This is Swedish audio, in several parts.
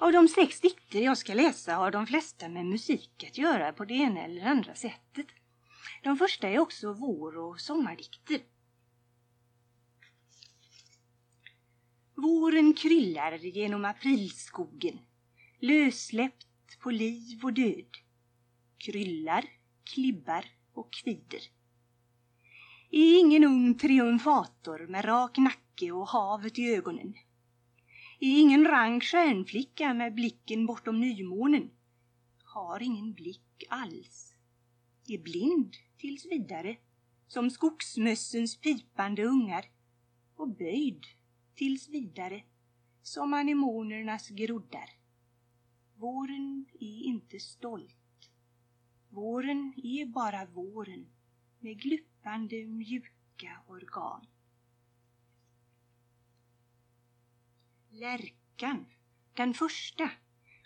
Av de sex dikter jag ska läsa har de flesta med musik att göra på det ena eller andra sättet. De första är också vår och sommardikter. Våren kryllar genom aprilskogen, lössläppt på liv och död. Kryllar, klibbar och kvider. Är ingen ung triumfator med rak nacke och havet i ögonen. Är ingen rank stjärnflicka med blicken bortom nymånen. Har ingen blick alls. Är blind tills vidare, som skogsmössens pipande ungar och böjd tills vidare, som anemonernas groddar. Våren är inte stolt. Våren är bara våren med gluppande mjuka organ. Lärkan, den första,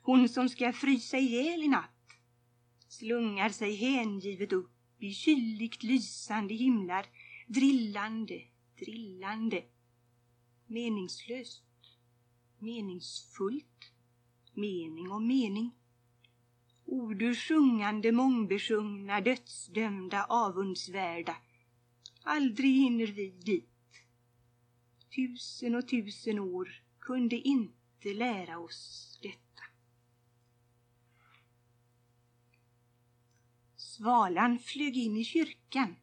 hon som ska frysa ihjäl i natt, slungar sig hängivet upp i kyligt lysande himlar, drillande, drillande. Meningslöst, meningsfullt, mening och mening. Ord ur sjungande mångbesjungna, dödsdömda, avundsvärda. Aldrig hinner vi dit. Tusen och tusen år kunde inte lära oss detta. Svalan flög in i kyrkan,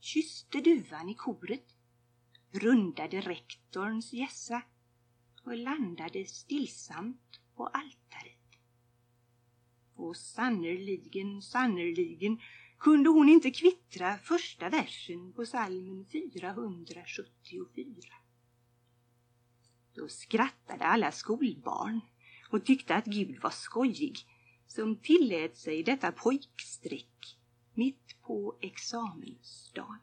kysste duvan i koret, rundade rektorns gässa och landade stillsamt på altaret. Och sannerligen, sannerligen kunde hon inte kvittra första versen på salmen 474. Då skrattade alla skolbarn och tyckte att Gud var skojig som tillät sig detta pojkstreck mitt på examensdagen.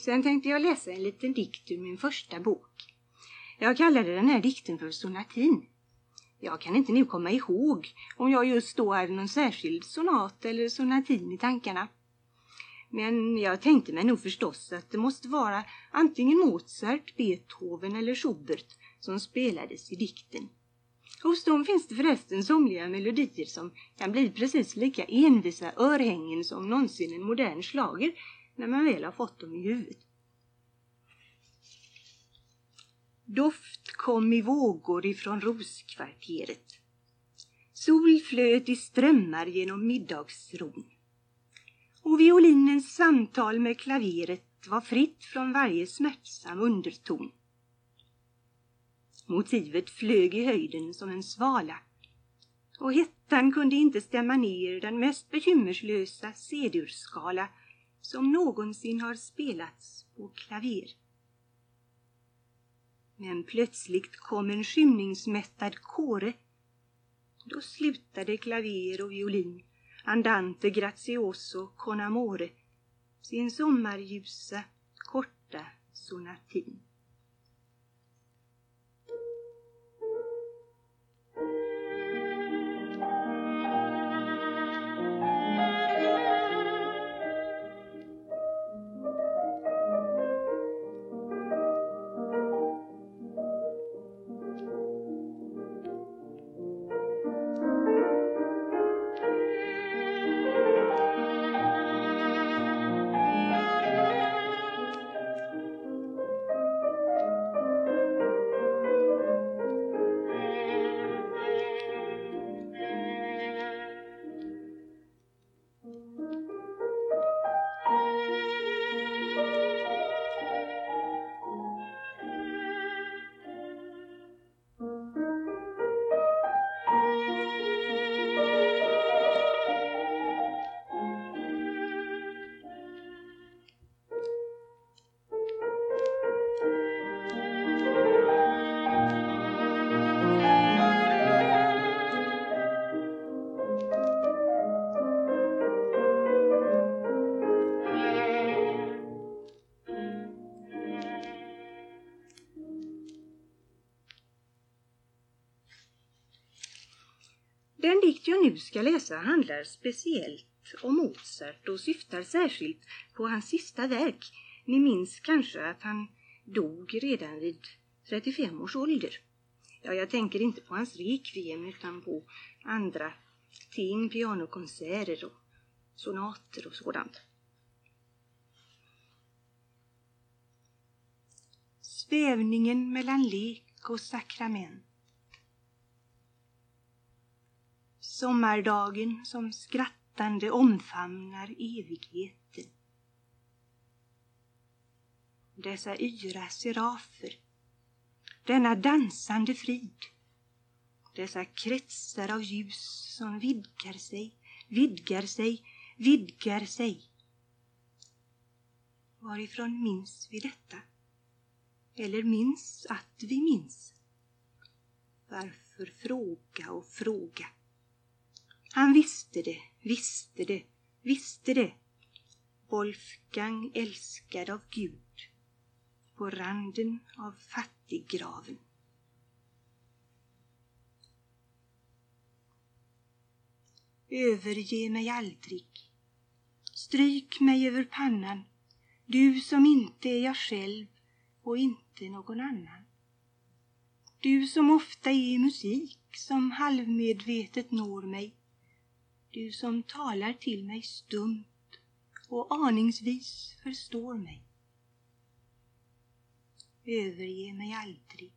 Sen tänkte jag läsa en liten dikt ur min första bok. Jag kallade den här dikten för sonatin. Jag kan inte nu komma ihåg om jag just då hade någon särskild sonat eller sonatin i tankarna. Men jag tänkte mig nog förstås att det måste vara antingen Mozart, Beethoven eller Schubert som spelades i dikten. Hos dem finns det förresten somliga melodier som kan bli precis lika envisa örhängen som någonsin en modern slager när man väl har fått dem i huvudet. Doft kom i vågor ifrån roskvarteret. Sol flöt i strömmar genom middagsron. Och violinens samtal med klaveret var fritt från varje smärtsam underton. Motivet flög i höjden som en svala och hettan kunde inte stämma ner den mest bekymmerslösa cedurskala som någonsin har spelats på klaver. Men plötsligt kom en skymningsmättad kåre. Då slutade klaver och violin, andante grazioso con amore, sin sommarljusa, korta sonatin. Den dikt jag nu ska läsa handlar speciellt om Mozart och syftar särskilt på hans sista verk. Ni minns kanske att han dog redan vid 35 års ålder. Ja, jag tänker inte på hans rekviem utan på andra ting, pianokonserter och sonater och sådant. Svävningen mellan lek och sakrament. Sommardagen som skrattande omfamnar evigheten. Dessa yra serafer denna dansande frid. Dessa kretsar av ljus som vidgar sig, vidgar sig, vidgar sig. Varifrån minns vi detta? Eller minns att vi minns? Varför fråga och fråga? Han visste det, visste det, visste det. Wolfgang älskad av Gud på randen av fattiggraven. Överge mig aldrig. Stryk mig över pannan, du som inte är jag själv och inte någon annan. Du som ofta är musik som halvmedvetet når mig. Du som talar till mig stumt och aningsvis förstår mig överge mig aldrig.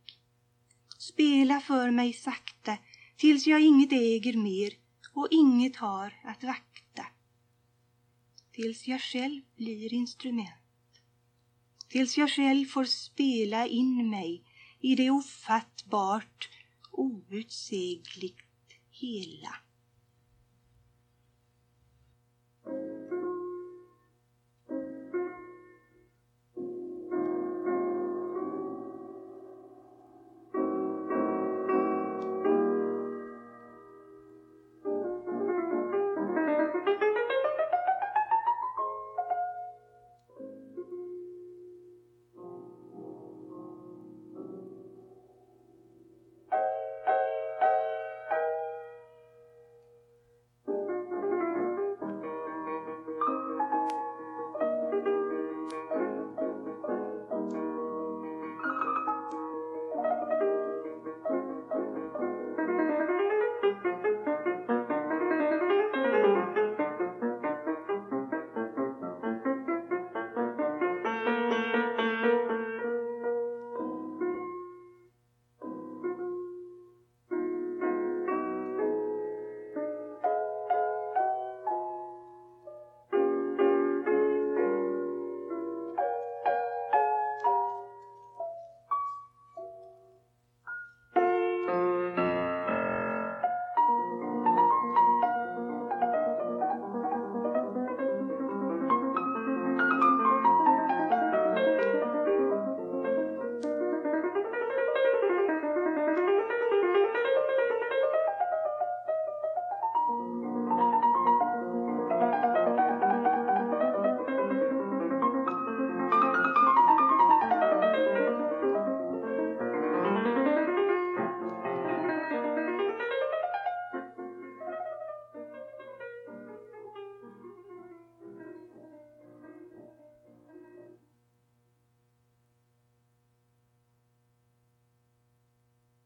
Spela för mig sakta tills jag inget äger mer och inget har att vakta. Tills jag själv blir instrument. Tills jag själv får spela in mig i det ofattbart, outsägligt hela.